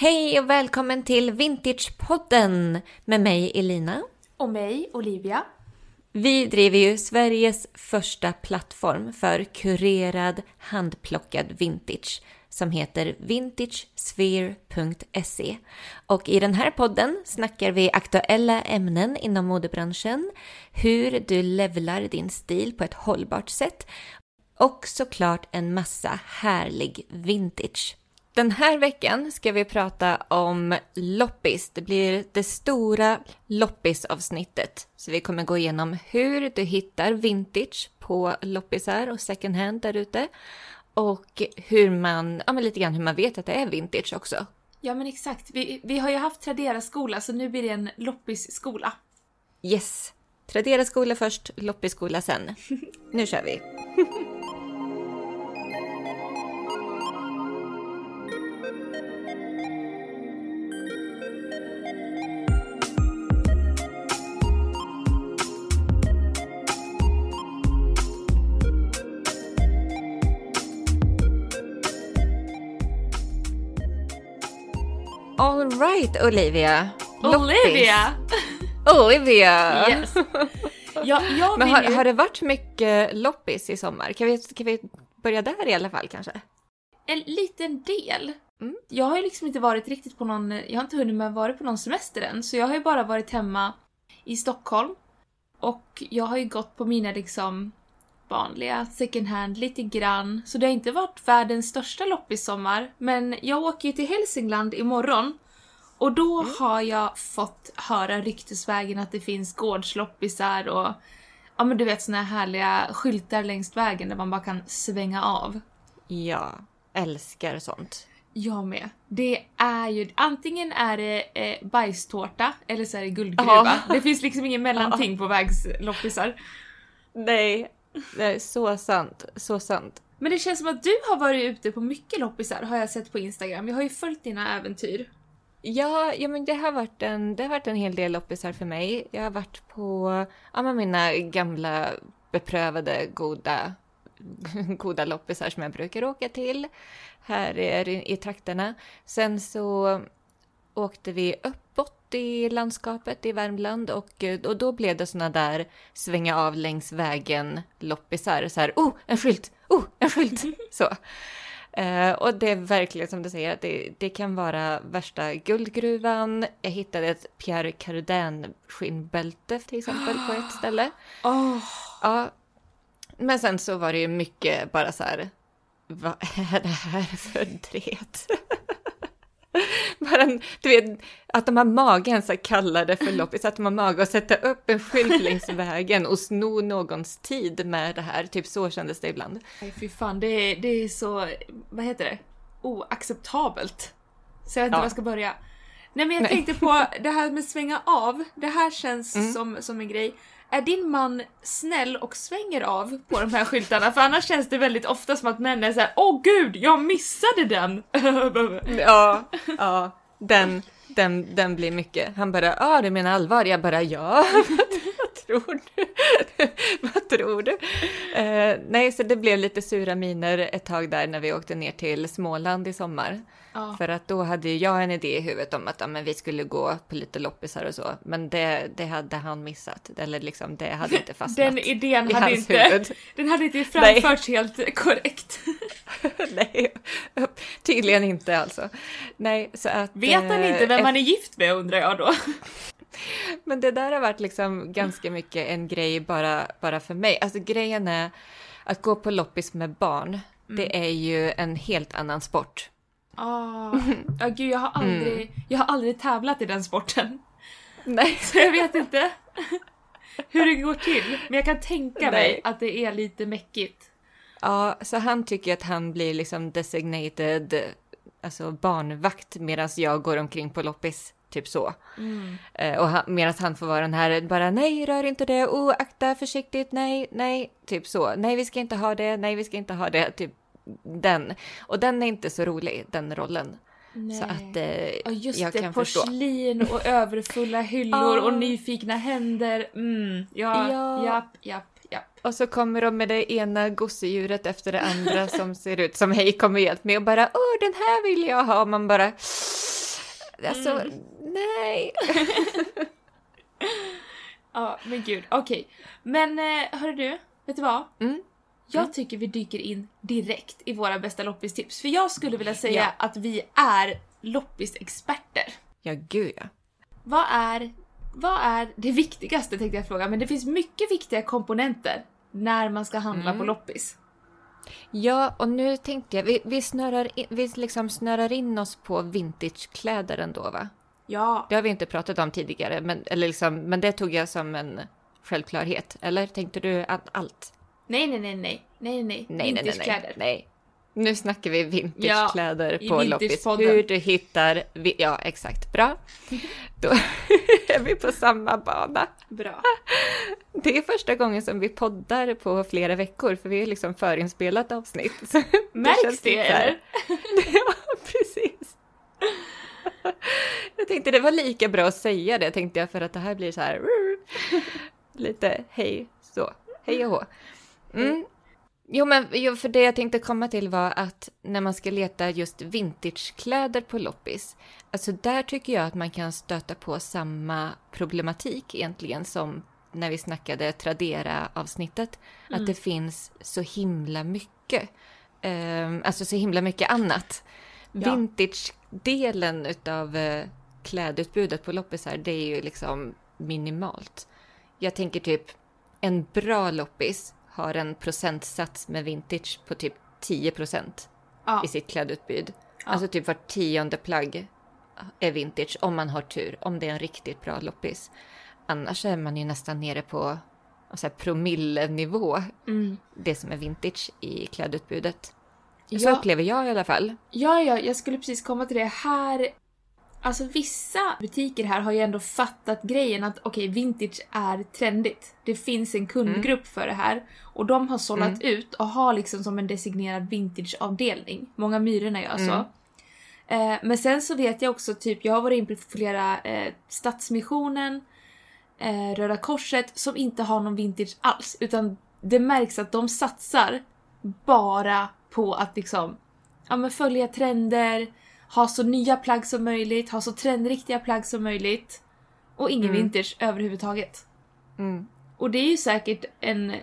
Hej och välkommen till Vintagepodden med mig Elina. Och mig, Olivia. Vi driver ju Sveriges första plattform för kurerad handplockad vintage som heter vintagesphere.se. Och i den här podden snackar vi aktuella ämnen inom modebranschen, hur du levlar din stil på ett hållbart sätt och såklart en massa härlig vintage. Den här veckan ska vi prata om loppis. Det blir det stora loppisavsnittet. Så vi kommer gå igenom hur du hittar vintage på loppisar och second hand där ute. Och hur man, ja men lite grann hur man vet att det är vintage också. Ja men exakt. Vi, vi har ju haft Tradera-skola så nu blir det en loppis-skola. Yes! Tradera-skola först, loppis-skola sen. Nu kör vi! right, Olivia. Olivia! Olivia! Yes. Ja, jag Men har, ju... har det varit mycket loppis i sommar? Kan vi, kan vi börja där i alla fall kanske? En liten del. Mm. Jag har ju liksom inte varit riktigt på någon, jag har inte hunnit med att vara på någon semester än, så jag har ju bara varit hemma i Stockholm. Och jag har ju gått på mina liksom vanliga second hand lite grann, så det har inte varit världens största loppissommar. Men jag åker ju till Hälsingland imorgon och då har jag fått höra ryktesvägen att det finns gårdsloppisar och ja men du vet såna här härliga skyltar längs vägen där man bara kan svänga av. Ja, älskar sånt. Jag med. Det är ju, antingen är det eh, bajstårta eller så är det guldgruva. Ja. Det finns liksom ingen mellanting på vägsloppisar. Nej, det är så sant. Så sant. Men det känns som att du har varit ute på mycket loppisar har jag sett på Instagram. Jag har ju följt dina äventyr. Ja, ja men det har, varit en, det har varit en hel del loppisar för mig. Jag har varit på ja, men mina gamla beprövade goda, goda loppisar som jag brukar åka till här i, i trakterna. Sen så åkte vi uppåt i landskapet i Värmland och, och då blev det såna där svänga av längs vägen loppisar. Så här, oh, en skylt! Oh, en skylt! Så. Eh, och det är verkligen som du säger, att det, det kan vara värsta guldgruvan. Jag hittade ett Pierre Cardin skinnbälte till exempel på ett ställe. Åh! Ja, men sen så var det ju mycket bara så här, vad är det här för dret? Bara en, du vet, att de har magen så kallar det för loppis, att de har mage att sätta upp en skylt längs vägen och sno någons tid med det här. Typ så kändes det ibland. Nej fy fan, det är, det är så, vad heter det? Oacceptabelt. Så jag vet inte Ja. var jag ska börja. Nej men jag Nej. tänkte på det här med svänga av. Det här känns Mm. som, som en grej. Är din man snäll och svänger av på de här skyltarna? För annars känns det väldigt ofta som att män är såhär Åh gud, jag missade den! Ja, ja, den, den, den blir mycket. Han bara, ja ah, du menar allvar? Jag bara, ja. Vad tror du? Vad tror du? Eh, nej, så det blev lite sura miner ett tag där när vi åkte ner till Småland i sommar. Ja. För att då hade jag en idé i huvudet om att ja, men vi skulle gå på lite loppisar och så. Men det, det hade han missat. Eller liksom, det hade inte fastnat Den idén i hade hans inte, huvud. den hade inte framförts helt korrekt. Nej, tydligen inte alltså. Nej, så att... Vet han eh, inte vem man är gift med undrar jag då? Men det där har varit liksom ganska mycket en grej bara, bara för mig. Alltså grejen är att gå på loppis med barn, det är ju en helt annan sport. Ah, ja gud jag har aldrig, jag har aldrig tävlat i den sporten. Nej. Så jag vet inte hur det går till. Men jag kan tänka mig Nej. att det är lite mäckigt. Ja, så han tycker att han blir liksom designated alltså barnvakt medan jag går omkring på loppis. Typ så. Eh, och han, medan han får vara den här bara nej, rör inte det, oh, akta försiktigt, nej, nej, typ så. Nej, vi ska inte ha det, nej, vi ska inte ha det, typ den. Och den är inte så rolig, den rollen. Så att eh, Ja just jag det, kan förstå. porslin och överfulla hyllor Ja. och nyfikna händer. Mm, ja, Ja. japp, japp, japp. Och så kommer de med det ena gosedjuret efter det andra som ser ut som hej kom och hjälp mig och bara åh den här vill jag ha. Och man bara alltså Mm. nej. Ja, men gud. Okej. Men eh, hörru du, vet du vad? Mm. Jag Mm. tycker vi dyker in direkt i våra bästa loppistips. För jag skulle vilja säga Ja. att vi är loppisexperter. Ja, gud ja. Vad är, vad är det viktigaste tänkte jag fråga, men det finns mycket viktiga komponenter när man ska handla Mm. på loppis. Ja, och nu tänkte jag, vi, vi, snörar in, vi liksom snörar in oss på vintagekläder ändå va? Ja, Det har vi inte pratat om tidigare, men, eller liksom, men det tog jag som en självklarhet. Eller tänkte du att allt? Nej nej nej nej, nej nej, Nej, nej, nej, nej. Nu snackar vi vintagekläder Ja, på loppis. Hur du hittar... Ja, exakt. Bra. Då är vi på samma bana. Bra. Det är första gången som vi poddar på flera veckor, för vi är liksom förinspelat avsnitt. Märks det här- eller? ja, precis. Jag tänkte det var lika bra att säga det, tänkte jag, för att det här blir så här... Lite hej, så. Hej och hå. Mm. Jo, men jo, för det jag tänkte komma till var att när man ska leta just vintagekläder på loppis, alltså där tycker jag att man kan stöta på samma problematik egentligen som när vi snackade Tradera-avsnittet. Att det finns så himla mycket. Ehm, alltså så himla mycket annat. Ja. Vintage-delen utav eh, klädutbudet på loppisar, det är ju liksom minimalt. Jag tänker typ en bra loppis har en procentsats med vintage på typ 10 procent Ja. i sitt klädutbud. Ja. Alltså typ var tionde plagg är vintage om man har tur, om det är en riktigt bra loppis. Annars är man ju nästan nere på så här, promillenivå, Mm. det som är vintage i klädutbudet. Så Ja. upplever jag i alla fall. Ja, ja, jag skulle precis komma till det. Här... Alltså vissa butiker här har ju ändå fattat grejen att okej, vintage är trendigt. Det finns en kundgrupp för det här. Och de har sållat ut och har liksom som en designerad vintageavdelning. Många Myrorna gör så. Eh, men sen så vet jag också typ, jag har varit in på flera eh, Stadsmissionen, eh, Röda Korset som inte har någon vintage alls. Utan det märks att de satsar bara på att liksom ja, men följa trender, ha så nya plagg som möjligt, ha så trendriktiga plagg som möjligt. Och ingen Mm. vintage överhuvudtaget. Mm. Och det är ju säkert en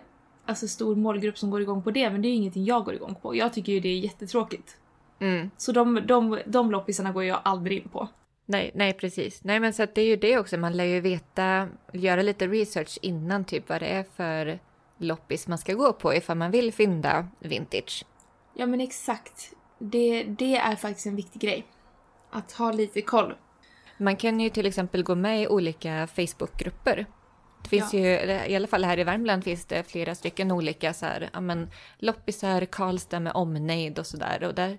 alltså, stor målgrupp som går igång på det, men det är ju ingenting jag går igång på. Jag tycker ju det är jättetråkigt. Mm. Så de, de, de loppisarna går jag aldrig in på. Nej, nej, precis. Nej, men så det är ju det också. Man lär ju veta, göra lite research innan typ vad det är för loppis man ska gå på ifall man vill fynda vintage. Ja men exakt. Det, det är faktiskt en viktig grej. Att ha lite koll. Man kan ju till exempel gå med i olika Facebookgrupper. Det finns ju, eller i alla fall här i Värmland finns det flera stycken olika så här, ja men loppisar, Karlstad med omnejd och sådär. Och där,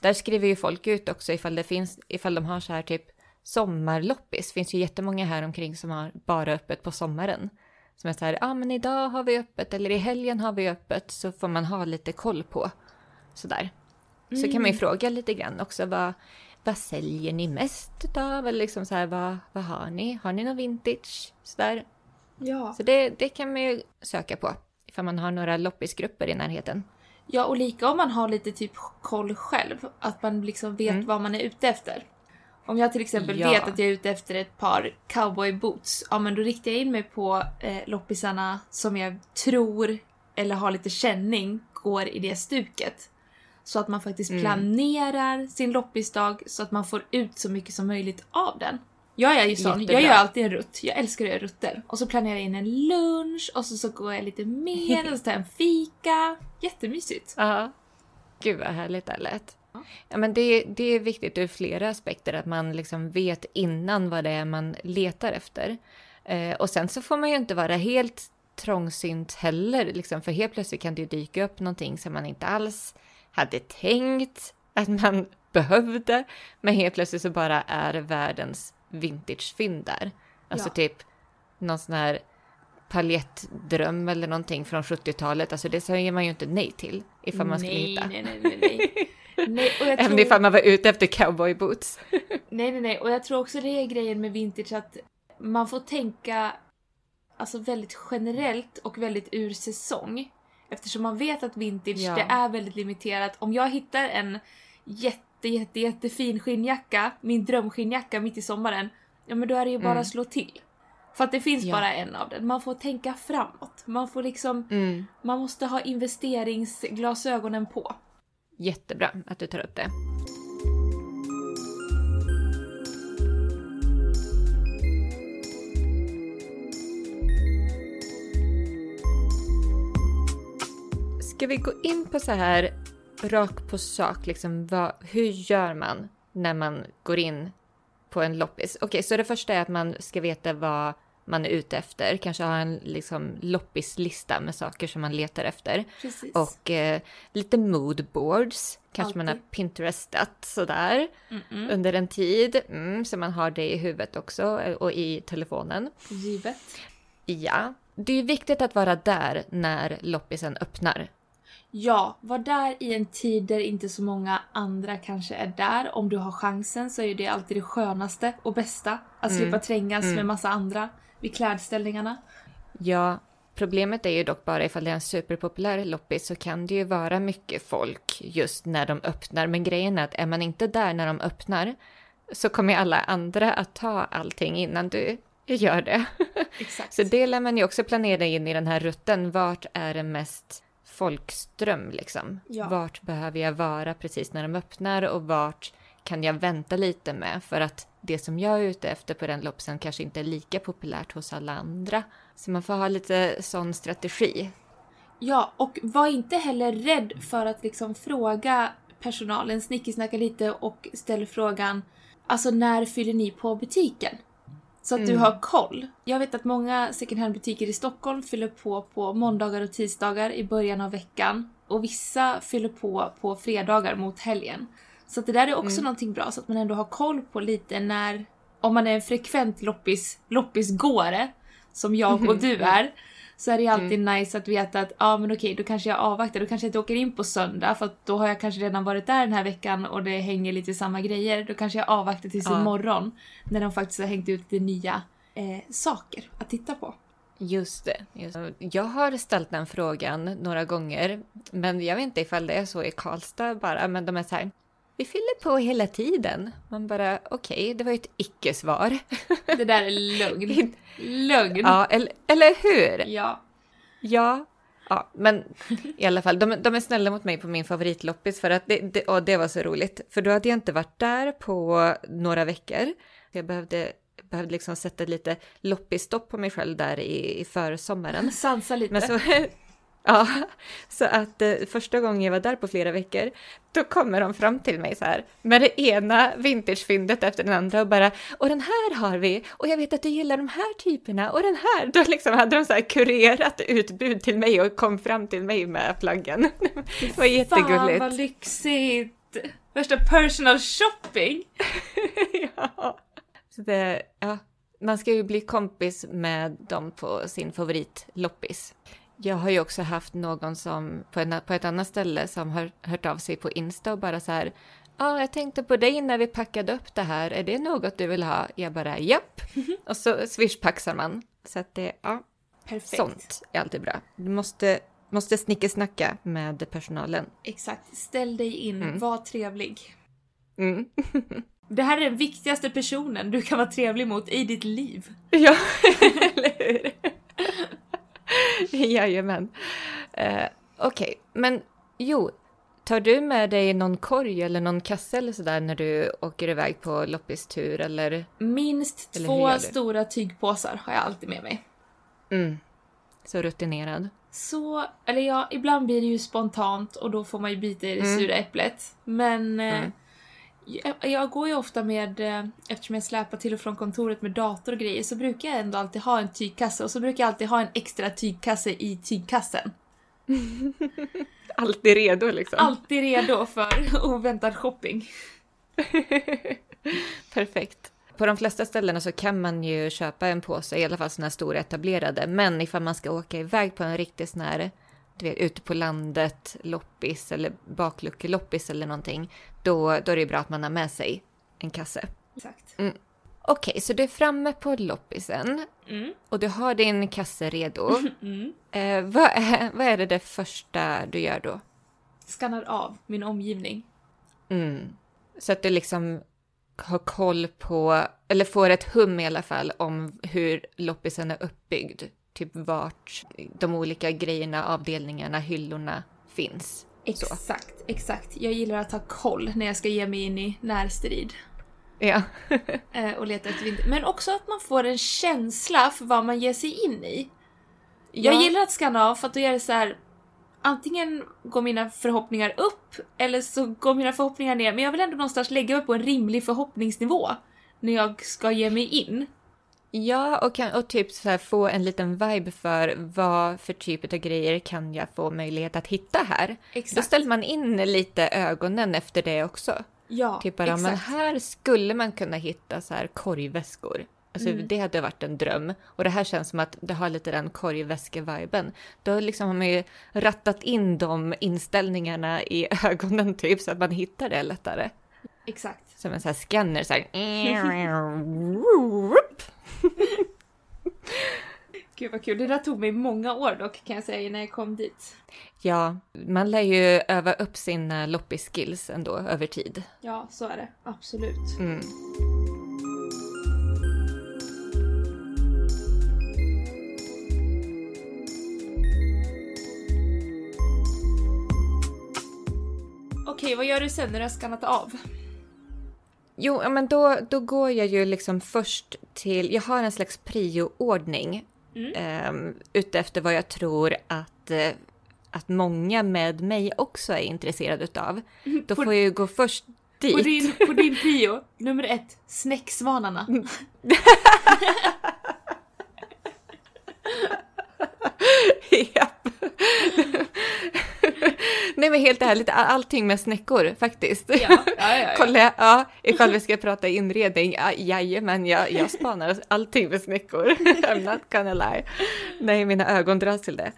där skriver ju folk ut också ifall det finns, ifall de har så här typ sommarloppis. Det finns ju jättemånga här omkring som har bara öppet på sommaren. Som är så här, ja men idag har vi öppet eller i helgen har vi öppet så får man ha lite koll på. Sådär. Så kan man ju fråga lite grann också vad, vad säljer ni mest utav? Eller liksom så här, vad, vad har ni? Har ni någon vintage? Sådär. Ja. Så det, det kan man ju söka på ifall man har några loppisgrupper i närheten. Ja, och lika om man har lite typ koll själv. Att man liksom vet Mm. vad man är ute efter. Om jag till exempel Ja. vet att jag är ute efter ett par cowboy boots, ja men då riktar jag in mig på eh, loppisarna som jag tror, eller har lite känning, går i det stuket. Så att man faktiskt Mm. planerar sin loppisdag så att man får ut så mycket som möjligt av den. Jag är ju sån, Jättebra. jag gör alltid en rutt. Jag älskar att göra rutter. Och så planerar jag in en lunch och så, så går jag lite mer och så tar jag en fika. Jättemysigt. Ja. Gud vad härligt det lät. Ja, men det, det är viktigt ur flera aspekter att man liksom vet innan vad det är man letar efter. Eh, och sen så får man ju inte vara helt trångsynt heller, liksom, för helt plötsligt kan det ju dyka upp någonting som man inte alls hade tänkt att man behövde, men helt plötsligt så bara är världens vintagefynd där. Alltså Ja. typ någon sån här paljettdröm eller någonting från 70-talet. Alltså det säger man ju inte nej till ifall man skulle nej, hitta. Nej, nej, nej, nej. nej, och jag Även tror, ifall man var ute efter cowboyboots. nej, nej, nej. Och jag tror också det är grejen med vintage att man får tänka alltså väldigt generellt och väldigt ur säsong. Eftersom man vet att vintage, Ja. det är väldigt limiterat. Om jag hittar en jätte, jätte, jättefin skinnjacka, min drömskinnjacka mitt i sommaren, ja men då är det ju bara Mm. att slå till. För att det finns Ja. bara en av den. Man får tänka framåt. Man får liksom, Mm. man måste ha investeringsglasögonen på. Jättebra att du tar upp det. Ska vi gå in på så här rakt på sak, liksom vad, hur gör man när man går in på en loppis? Okej, så det första är att man ska veta vad man är ute efter, kanske ha en liksom loppislista med saker som man letar efter. Precis. Och eh, lite moodboards, kanske man har Alltid. pinterestat sådär Mm-mm. under en tid. Mm, så man har det i huvudet också eh, och i telefonen. Givet. Ja, det är viktigt att vara där när loppisen öppnar. Ja, var där i en tid där inte så många andra kanske är där. Om du har chansen så är det alltid det skönaste och bästa. Att slippa trängas med massa andra vid klädställningarna. Ja, problemet är ju dock bara ifall det är en superpopulär loppis så kan det ju vara mycket folk just när de öppnar. Men grejen är att är man inte där när de öppnar så kommer alla andra att ta allting innan du gör det. Exakt. Så det lär man ju också planera in i den här rutten. Vart är det mest folkström liksom? Ja. Vart behöver jag vara precis när de öppnar och vart kan jag vänta lite med? För att det som jag är ute efter på den loppisen kanske inte är lika populärt hos alla andra. Så man får ha lite sån strategi. Ja, och var inte heller rädd för att liksom fråga personalen, snickesnacka lite och ställ frågan Alltså när fyller ni på butiken? Så att du har koll. Jag vet att många second hand-butiker i Stockholm fyller på på måndagar och tisdagar i början av veckan. Och vissa fyller på på fredagar mot helgen. Så att det där är också någonting bra så att man ändå har koll på lite när, om man är en frekvent loppis, loppisgåare, som jag och du är, så är det ju alltid nice att veta att ja ah, men okej, då kanske jag avvaktar, då kanske jag inte åker in på söndag för att då har jag kanske redan varit där den här veckan och det hänger lite samma grejer. Då kanske jag avvaktar tills Ja. imorgon när de faktiskt har hängt ut lite nya eh, saker att titta på. Just det. Just det. Jag har ställt den frågan några gånger, men jag vet inte ifall det är så i Karlstad bara, men de är så här. Vi fyller på hela tiden. Man bara, okej, det var ju ett icke-svar. Det där är lögn. Lögn! Ja, eller, eller hur? ja. Ja. Ja, men i alla fall, de, de är snälla mot mig på min favoritloppis för att det, det, och det var så roligt. För då hade jag inte varit där på några veckor. Jag behövde, behövde liksom sätta lite loppisstopp på mig själv där i, i försommaren. Sansa lite. Men så, ja, så att eh, första gången jag var där på flera veckor, då kommer de fram till mig så här med det ena vintagefyndet efter den andra och bara och den här har vi och jag vet att du gillar de här typerna och den här. Då liksom hade de så här kurerat utbud till mig och kom fram till mig med plaggen. Det var Fan jättegulligt. vad lyxigt! Värsta personal shopping! ja. Så det, ja, man ska ju bli kompis med dem på sin favoritloppis. Jag har ju också haft någon som på, en, på ett annat ställe som har hört av sig på Insta och bara så här. Ja, ah, jag tänkte på dig när vi packade upp det här. Är det något du vill ha? Jag bara japp. Och så swishpaxar man. Så att det, ja, Perfekt. sånt är alltid bra. Du måste, måste snickesnacka med personalen. Exakt. Ställ dig in, var trevlig. Mm. Det här är den viktigaste personen du kan vara trevlig mot i ditt liv. Ja, eller hur? Jajamän. Uh, Okej, men jo, tar du med dig någon korg eller någon kasse eller sådär när du åker iväg på loppistur eller? Minst Eller två stora tygpåsar har jag alltid med mig. Mm, så rutinerad. Så, eller ja, ibland blir det ju spontant och då får man ju bita i det sura äpplet. Men eh, Mm. Jag går ju ofta med, eh, eftersom jag släpar till och från kontoret med dator och grejer, så brukar jag ändå alltid ha en tygkasse och så brukar jag alltid ha en extra tygkasse i tygkassen. Alltid redo liksom. Alltid redo för oväntad shopping. Perfekt. På de flesta ställena så kan man ju köpa en påse, i alla fall sådana här stora etablerade. Men ifall man ska åka iväg på en riktig sån här, du vet, ute på landet, loppis eller bakluckeloppis eller någonting, då, då är det bra att man har med sig en kasse. Exakt. Okej, så du är framme på loppisen Mm. och du har din kasse redo. Mm. Eh, vad, är, vad är det, det första du gör då? Skannar av min omgivning. Mm. Så att du liksom har koll på, eller får ett hum i alla fall om hur loppisen är uppbyggd. Typ vart de olika grejerna, avdelningarna, hyllorna finns. Så. Exakt, exakt. Jag gillar att ha koll när jag ska ge mig in i närstrid. Ja. eh, och leta efter vinter. Men också att man får en känsla för vad man ger sig in i. Jag Ja. gillar att scanna av för att då är det så här. Antingen går mina förhoppningar upp eller så går mina förhoppningar ner. Men jag vill ändå någonstans lägga mig på en rimlig förhoppningsnivå. När jag ska ge mig in. Ja, och, kan, och typ så här få en liten vibe för vad för typ av grejer kan jag få möjlighet att hitta här. Då Exakt. ställer man in lite ögonen efter det också. Ja, Typ bara, men exakt. här skulle man kunna hitta så här korgväskor. Alltså Mm. det hade varit en dröm. Och det här känns som att det har lite den korgväske-viben. Då liksom har man ju rattat in de inställningarna i ögonen typ så att man hittar det lättare. Exakt. Som en sån här scanner så här. Gud vad kul. Det där tog mig många år dock kan jag säga innan jag kom dit. Ja, man lär ju öva upp sina loppis-skills ändå över tid. Ja, så är det. Absolut. Mm. Okej, vad gör du sen när du har skannat av? Jo, men då, då går jag ju liksom först till... Jag har en slags prioordning Mm. eh, utefter vad jag tror att, eh, att många med mig också är intresserade utav. Då På- får jag ju gå först dit. På din, på din prio, nummer ett, snäcksvanarna. Japp. Nej men helt ärligt, all- allting med snäckor faktiskt. Ja, ja, ja, ja. Kolla, ja, ifall vi ska prata inredning, ja, jajamän, jag, jag spanar allting med snäckor. I'm not gonna lie. Nej, mina ögon dras till det.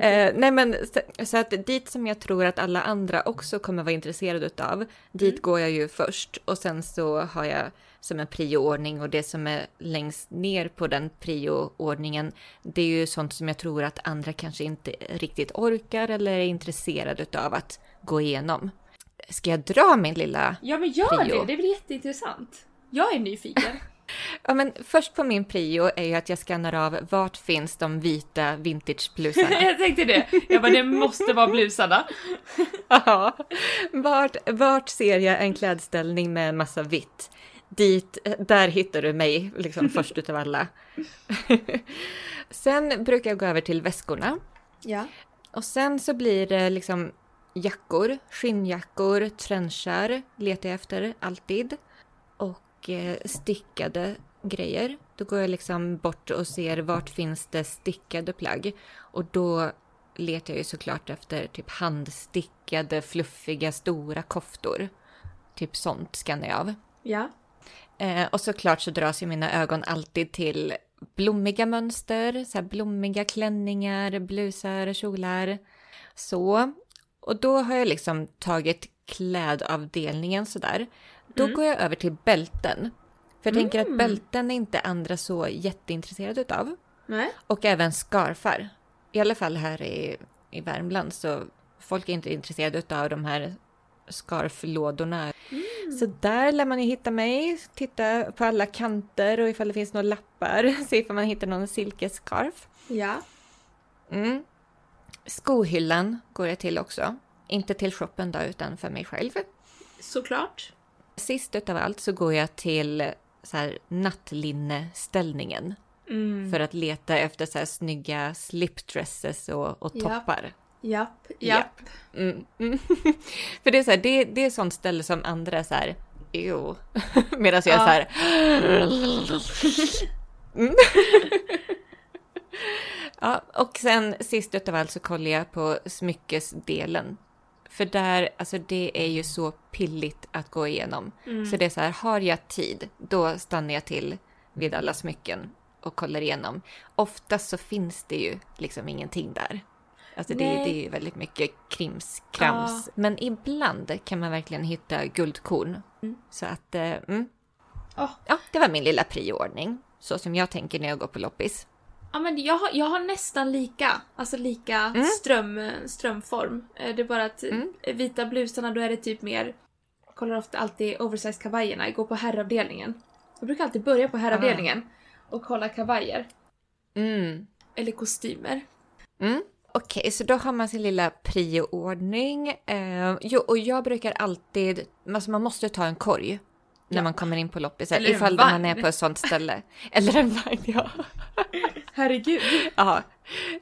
Eh, nej men så, så att dit som jag tror att alla andra också kommer vara intresserade utav, dit går jag ju först och sen så har jag som en prioordning och det som är längst ner på den prioordningen, det är ju sånt som jag tror att andra kanske inte riktigt orkar eller är intresserade utav att gå igenom. Ska jag dra min lilla Ja men gör Prio. det, det är väl jätteintressant. Jag är nyfiken. Ja, men först på min prio är ju att jag skannar av vart finns de vita vintageblusarna. jag tänkte det. Jag bara, det måste vara blusarna. Ja. vart, vart ser jag en klädställning med en massa vitt? Dit, där hittar du mig liksom först utav alla. sen brukar jag gå över till väskorna. Ja. Och sen så blir det liksom jackor, skinnjackor, trenchar letar jag efter alltid. Och eh, stickade grejer. Då går jag liksom bort och ser vart finns det stickade plagg. Och då letar jag ju såklart efter typ handstickade, fluffiga, stora koftor. Typ sånt skannar jag av. Ja. Eh, och såklart så dras ju mina ögon alltid till blommiga mönster, så här blommiga klänningar, blusar, kjolar. Så. Och då har jag liksom tagit klädavdelningen sådär. Då går jag över till bälten. För jag tänker att bälten är inte andra så jätteintresserade utav. Nej. Och även scarfar. I alla fall här i, i Värmland så folk är inte intresserade utav de här scarflådorna. Så där lär man ju hitta mig, titta på alla kanter och ifall det finns några lappar, se ifall man hittar någon silkesscarf. Ja. Mm. Skohyllan går jag till också. Inte till shoppen då, utan för mig själv. Såklart. Sist utav allt så går jag till så här nattlinneställningen. Mm. För att leta efter så här snygga slipdresses och, och toppar. Japp. Japp. Japp. Mm. Mm. För det är så här, det, det är sånt ställe som andra är så här, jo. Medan jag är Ja. så här. Mm. ja, och sen sist utav allt så kollar jag på smyckesdelen. För där, alltså det är ju så pilligt att gå igenom. Så det är så här, har jag tid, då stannar jag till vid alla smycken och kollar igenom. Oftast så finns det ju liksom ingenting där. Alltså det, det är väldigt mycket krimskrams. Men ibland kan man verkligen hitta guldkorn. Så att, eh, mm. Åh. ja, det var min lilla prioordning. Så som jag tänker när jag går på loppis. Ja men jag har, jag har nästan lika, alltså lika ström, strömform. Eh, Det är bara att Mm. eh, vita blusarna då är det typ mer kollar ofta alltid oversize kavajerna. Jag går på herravdelningen. Jag brukar alltid börja på herravdelningen och kolla kavajer. Mm. Eller kostymer. Mm. Okej, så då har man sin lilla prioordning. Eh, jo, och jag brukar alltid, alltså man måste ta en korg när Ja. man kommer in på loppisar. Ifall man är på ett sånt ställe. Eller en vagn, ja. Herregud. ja.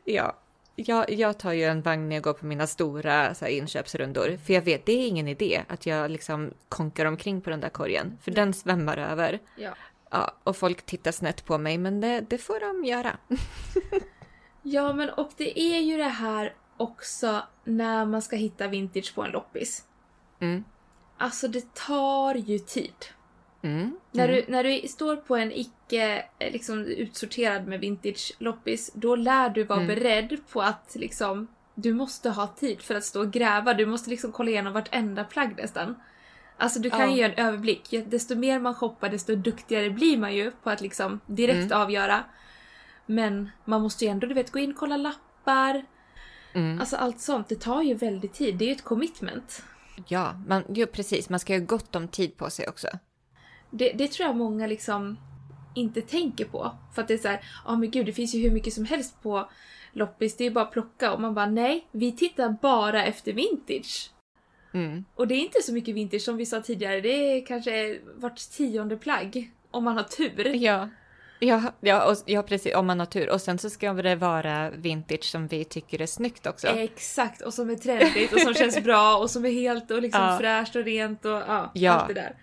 ja. Jag, jag tar ju en vagn när jag går på mina stora så här, inköpsrundor. För jag vet, det är ingen idé att jag liksom konkar omkring på den där korgen. För den svämmar över. Ja. Ja, och folk tittar snett på mig, men det, det får de göra. Ja, men och det är ju det här också när man ska hitta vintage på en loppis. Mm. Alltså det tar ju tid. Mm. När, du, när du står på en icke eh, liksom, utsorterad med vintage loppis, då lär du vara Mm. beredd på att liksom, du måste ha tid för att stå och gräva. Du måste liksom kolla igenom vartenda plagg nästan. Alltså du kan Ja. ju ge en överblick. Desto mer man shoppar, desto duktigare blir man ju på att liksom direkt Mm. avgöra. Men man måste ju ändå, du vet, gå in och kolla lappar. Mm. Alltså allt sånt, det tar ju väldigt tid. Det är ju ett commitment. Ja, man, jo, precis. Man ska ha gott om tid på sig också. Det, det tror jag många liksom inte tänker på. För att det är så här, ja men gud det finns ju hur mycket som helst på loppis, det är ju bara att plocka. Och man bara nej, vi tittar bara efter vintage. Mm. Och det är inte så mycket vintage som vi sa tidigare, det är kanske vart tionde plagg. Om man har tur. Ja. Ja, ja, och, ja, precis. Om man har tur. Och sen så ska det vara vintage som vi tycker är snyggt också. Exakt, och som är trendigt och som känns bra och som är helt och liksom Ja. fräscht och rent och ja, Ja. allt det där.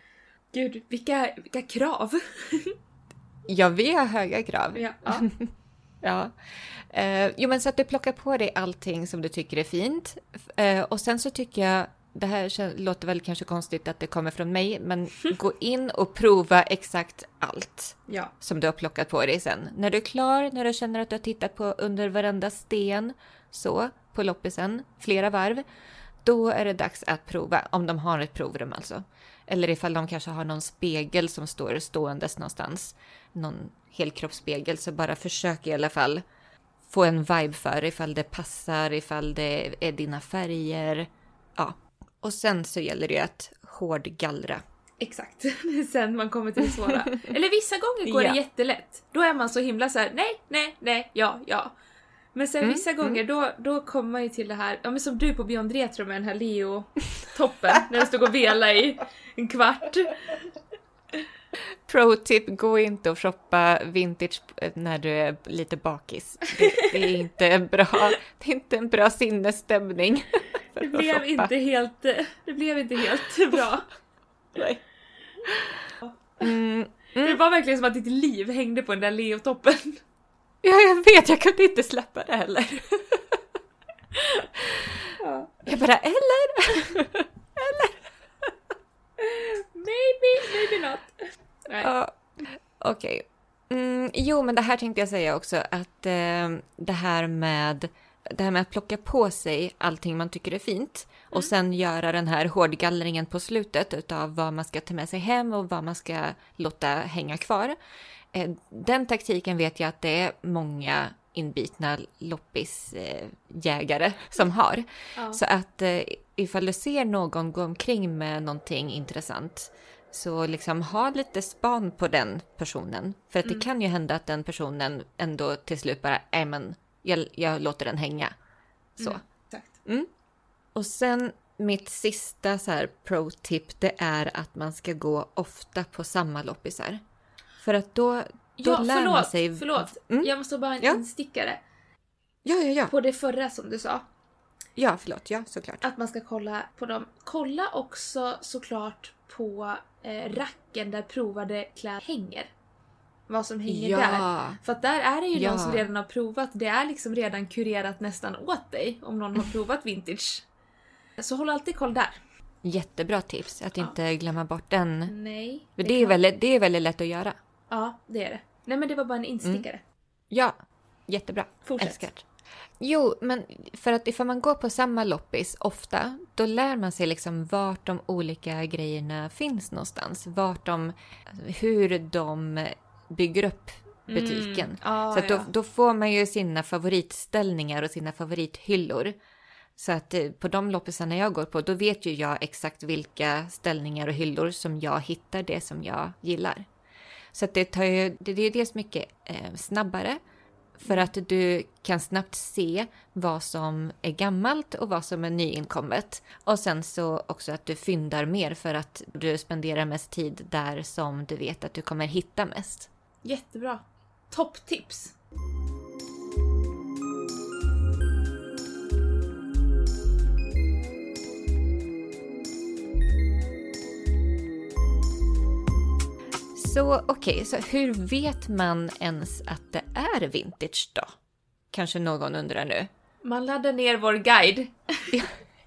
Gud, vilka, vilka krav! Ja, vi har höga krav. ja, ja. Ja. Eh, jo, men så att du plockar på dig allting som du tycker är fint. Eh, och sen så tycker jag, det här låter väl kanske konstigt att det kommer från mig, men gå in och prova exakt allt ja. som du har plockat på dig sen. När du är klar, när du känner att du har tittat på under varenda sten, så, på loppisen, flera varv, då är det dags att prova, om de har ett provrum alltså. Eller ifall de kanske har någon spegel som står ståendes någonstans. Någon helkroppsspegel, så bara försök i alla fall få en vibe för ifall det passar, ifall det är dina färger. Ja. Och sen så gäller det att hårdgallra. Exakt. Sen man kommer till det svåra. Eller vissa gånger går Ja. det jättelätt. Då är man så himla så här: nej, nej, nej, ja, ja. Men sen Mm, vissa gånger då, då kommer man ju till det här, ja men som du på Beyond Retro med den här Leo-toppen. när den stod och vela i en kvart. Pro tip, gå inte och shoppa vintage när du är lite bakis. Det, det är inte bra, det är inte en bra sinnesstämning. Det blev inte helt, det blev inte helt bra. Nej. Mm, Det var verkligen som att ditt liv hängde på den där Leo-toppen. ja, jag vet, jag kunde inte släppa det heller. Ja. Jag bara, eller? Maybe, maybe not. Nej. Ja, okej. Mm, jo, men det här tänkte jag säga också att eh, det här med det här med att plocka på sig allting man tycker är fint och sen göra den här hårdgallringen på slutet utav vad man ska ta med sig hem och vad man ska låta hänga kvar. Eh, den taktiken vet jag att det är många inbitna loppisjägare som har. Ja. Så att eh, ifall du ser någon gå omkring med någonting intressant så liksom ha lite span på den personen. För att det kan ju hända att den personen ändå till slut bara, nej men jag, jag låter den hänga. Så. Mm, exakt. Och sen mitt sista så här pro-tip det är att man ska gå ofta på samma loppisar. För att då, då Ja, lär förlåt, man sig... förlåt. Mm. Jag måste bara ha en Ja. instickare. Ja, ja, ja. På det förra som du sa. Ja, förlåt. Ja, såklart. Att man ska kolla på dem. Kolla också såklart på eh, racken där provade kläder hänger. Vad som hänger Ja. där. För att där är det ju Ja. någon som redan har provat. Det är liksom redan kurerat nästan åt dig om någon har provat vintage. Så håll alltid koll där. Jättebra tips. Att Ja. inte glömma bort den. Nej. För det är, väldigt, det är väldigt lätt att göra. Ja, det är det. Nej men det var bara en instickare. Ja, jättebra. Fortsätt. Älskar. Jo, men för att ifall man går på samma loppis ofta, då lär man sig liksom vart de olika grejerna finns någonstans. Vart de, hur de bygger upp butiken. Mm. Ja, Så att då, ja. då får man ju sina favoritställningar och sina favorithyllor. Så att eh, på de loppisarna jag går på, då vet ju jag exakt vilka ställningar och hyllor som jag hittar det som jag gillar. Så att det tar ju, det är dels mycket eh, snabbare för att du kan snabbt se vad som är gammalt och vad som är nyinkommet. Och sen så också att du fyndar mer för att du spenderar mest tid där som du vet att du kommer hitta mest. Jättebra. Topptips! Så okej, okay, så hur vet man ens att det är vintage då? Kanske någon undrar nu. Man laddar ner vår guide.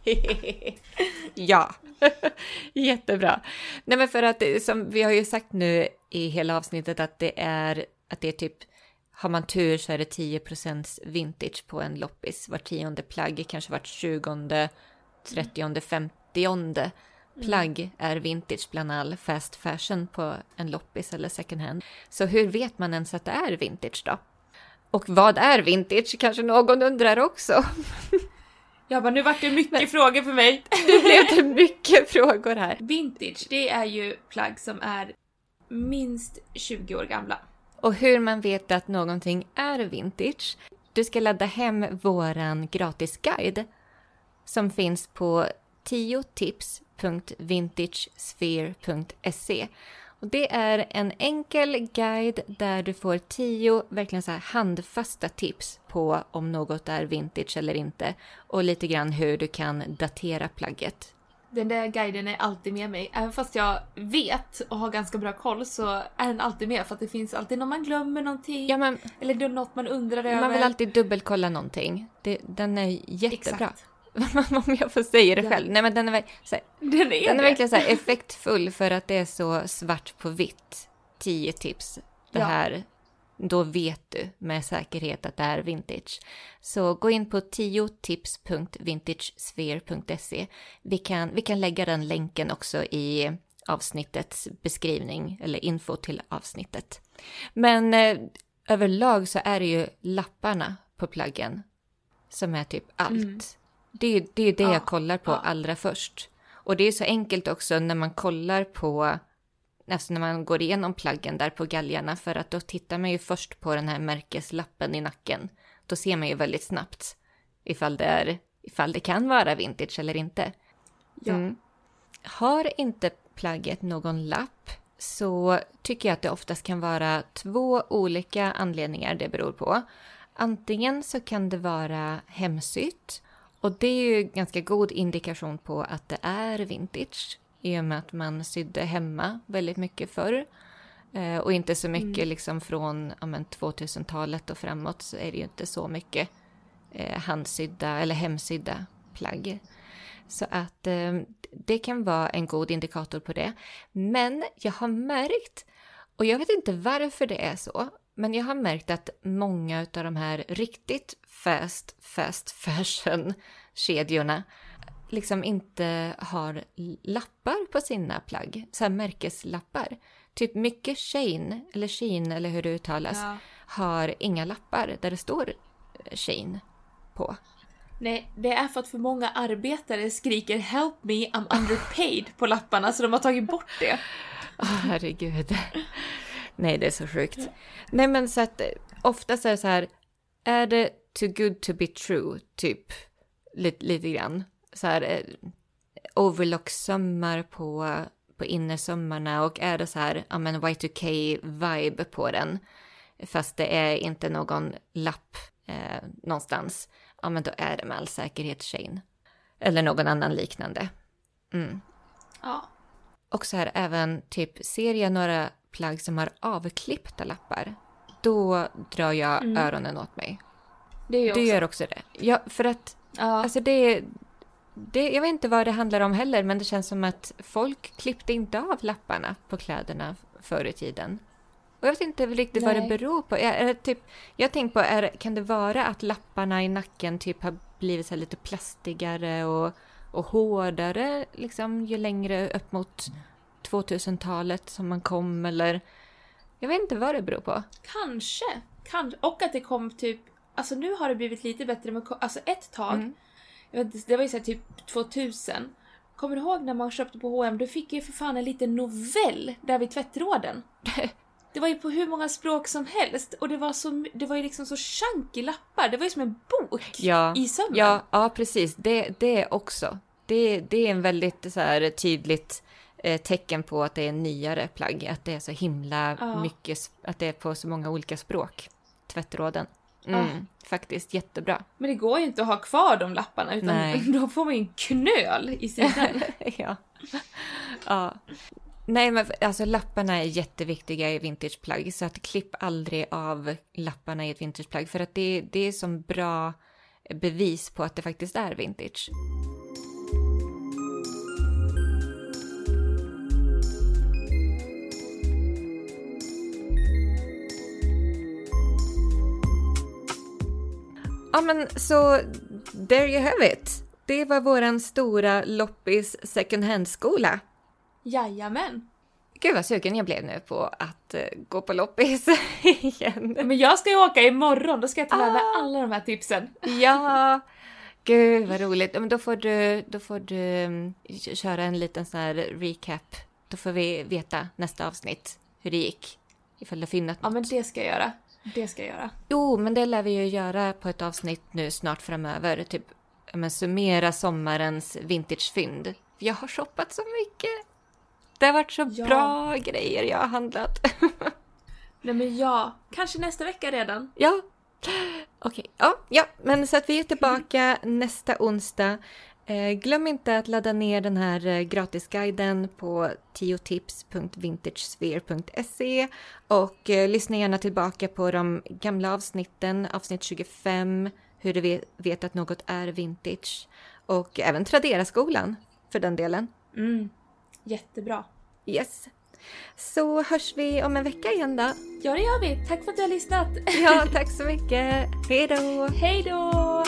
ja, jättebra. Nej men för att som vi har ju sagt nu i hela avsnittet att det är att det är typ har man tur så är det 10 vintage på en loppis. Var tionde plagg, kanske vart tjugonde, trettionde, femtionde plagg är vintage bland all fast fashion på en loppis eller second hand. Så hur vet man ens att det är vintage då? Och vad är vintage? Kanske någon undrar också. Ja, men nu vart det mycket men, frågor för mig. Nu blev det mycket frågor här. Vintage, det är ju plagg som är minst 20 år gamla. Och hur man vet att någonting är vintage? Du ska ladda hem våran gratisguide som finns på 10tips.vintagesphere.se. Och det är en enkel guide där du får tio verkligen så handfasta tips på om något är vintage eller inte och lite grann hur du kan datera plagget. Den där guiden är alltid med mig. Även fast jag vet och har ganska bra koll så är den alltid med för att det finns alltid någon man glömmer någonting. Ja, men, eller något man undrar över. Man vill alltid dubbelkolla någonting. Det, den är jättebra. Exakt. om jag får säga det själv. Nej men den är, här, den är, den är verkligen så effektfull för att det är så svart på vitt. Tio tips. Det ja. här, då vet du med säkerhet att det är vintage. Så gå in på 10tips.vintagesphere.se. Vi kan, vi kan lägga den länken också i avsnittets beskrivning eller info till avsnittet. Men eh, överlag så är det ju lapparna på plaggen som är typ allt. Mm. Det, är, det är det ja, jag kollar på ja. allra först. Och det är så enkelt också när man kollar på, alltså när man går igenom plaggen där på galgarna, för att då tittar man ju först på den här märkeslappen i nacken. Då ser man ju väldigt snabbt ifall det, är, ifall det kan vara vintage eller inte. Ja. Mm. Har inte plagget någon lapp så tycker jag att det oftast kan vara två olika anledningar det beror på. Antingen så kan det vara hemsytt och det är ju ganska god indikation på att det är vintage i och med att man sydde hemma väldigt mycket förr. Eh, och inte så mycket mm. liksom från ja, 2000-talet och framåt så är det ju inte så mycket eh, handsydda eller hemsydda plagg. Så att eh, det kan vara en god indikator på det. Men jag har märkt, och jag vet inte varför det är så, men jag har märkt att många av de här riktigt fast, fast fashion-kedjorna liksom inte har lappar på sina plagg, så här märkeslappar. Typ mycket Shane, eller Sheen eller hur det uttalas, ja. har inga lappar där det står Shane på. Nej, det är för att för många arbetare skriker “Help me, I'm underpaid” på lapparna så de har tagit bort det. Oh, herregud. Nej, det är så sjukt. Nej, men så att oftast är det så här, är det too good to be true, typ, lite, lite grann. Så här, eh, overlock-sömmar på, på innersömmarna och är det så här, ja men Y2K-vibe på den, fast det är inte någon lapp eh, någonstans, ja men då är det med all säkerhet Shane. Eller någon annan liknande. Mm. Ja. Och så här även typ, ser jag några plagg som har avklippta lappar, då drar jag mm. öronen åt mig. Det gör, du också. gör också det. Ja, för att ja. alltså det, det, jag vet inte vad det handlar om heller, men det känns som att folk klippte inte av lapparna på kläderna förr i tiden. Och jag vet inte riktigt Nej. vad det beror på. Jag, typ, jag tänker på, är, kan det vara att lapparna i nacken typ har blivit så lite plastigare och, och hårdare liksom, ju längre upp mot 2000-talet som man kom eller jag vet inte vad det beror på. Kanske. Kanske. Och att det kom typ, alltså nu har det blivit lite bättre med, alltså ett tag mm. Jag vet, inte, det var ju så här typ 2000. Kommer du ihåg när man köpte på H&M? Du fick ju för fan en liten novell där vid tvättråden. Det var ju på hur många språk som helst och det var, så, det var ju liksom så chunky lappar. Det var ju som en bok Ja, i sömmen. ja, ja precis. Det, det också. Det, det är en väldigt så här, tydligt eh, tecken på att det är en nyare plagg. Att det är så himla Ja. mycket, att det är på så många olika språk. Tvättråden. Mm, Ja. Faktiskt jättebra. Men det går ju inte att ha kvar de lapparna utan Nej. då får man ju en knöl i sidan. ja. ja. Nej, men alltså lapparna är jätteviktiga i vintageplagg, så att klipp aldrig av lapparna i ett vintageplagg, för att det, det är som bra bevis på att det faktiskt är vintage. Ja, men så there you have it. Det var våran stora loppis second hand-skola. Jajamän. Gud vad sugen jag blev nu på att eh, gå på loppis igen. Men jag ska ju åka imorgon, då ska jag ta med mig Ah. alla de här tipsen. Ja, gud vad roligt. Ja, Men då får du, då får du mm, köra en liten sån här recap. Då får vi veta nästa avsnitt hur det gick. Ifall du Ja något. men det ska jag göra. Det ska jag göra. Jo, men det lär vi ju göra på ett avsnitt nu snart framöver. Typ men summera sommarens vintagefynd. Jag har shoppat så mycket. Det har varit så Ja. bra grejer jag har handlat. Nej men ja, kanske nästa vecka redan. Ja, okej. Ja, ja, men så att vi är tillbaka nästa onsdag. Eh, glöm inte att ladda ner den här eh, gratisguiden på tiotips.vintagesphere.se och eh, lyssna gärna tillbaka på de gamla avsnitten, avsnitt 25, hur du vet, vet att något är vintage och även Tradera-skolan för den delen. Mm. Jättebra. Yes. Så hörs vi om en vecka igen då. Ja det gör vi. Tack för att du har lyssnat. Ja, tack så mycket. Hej då! Hej då!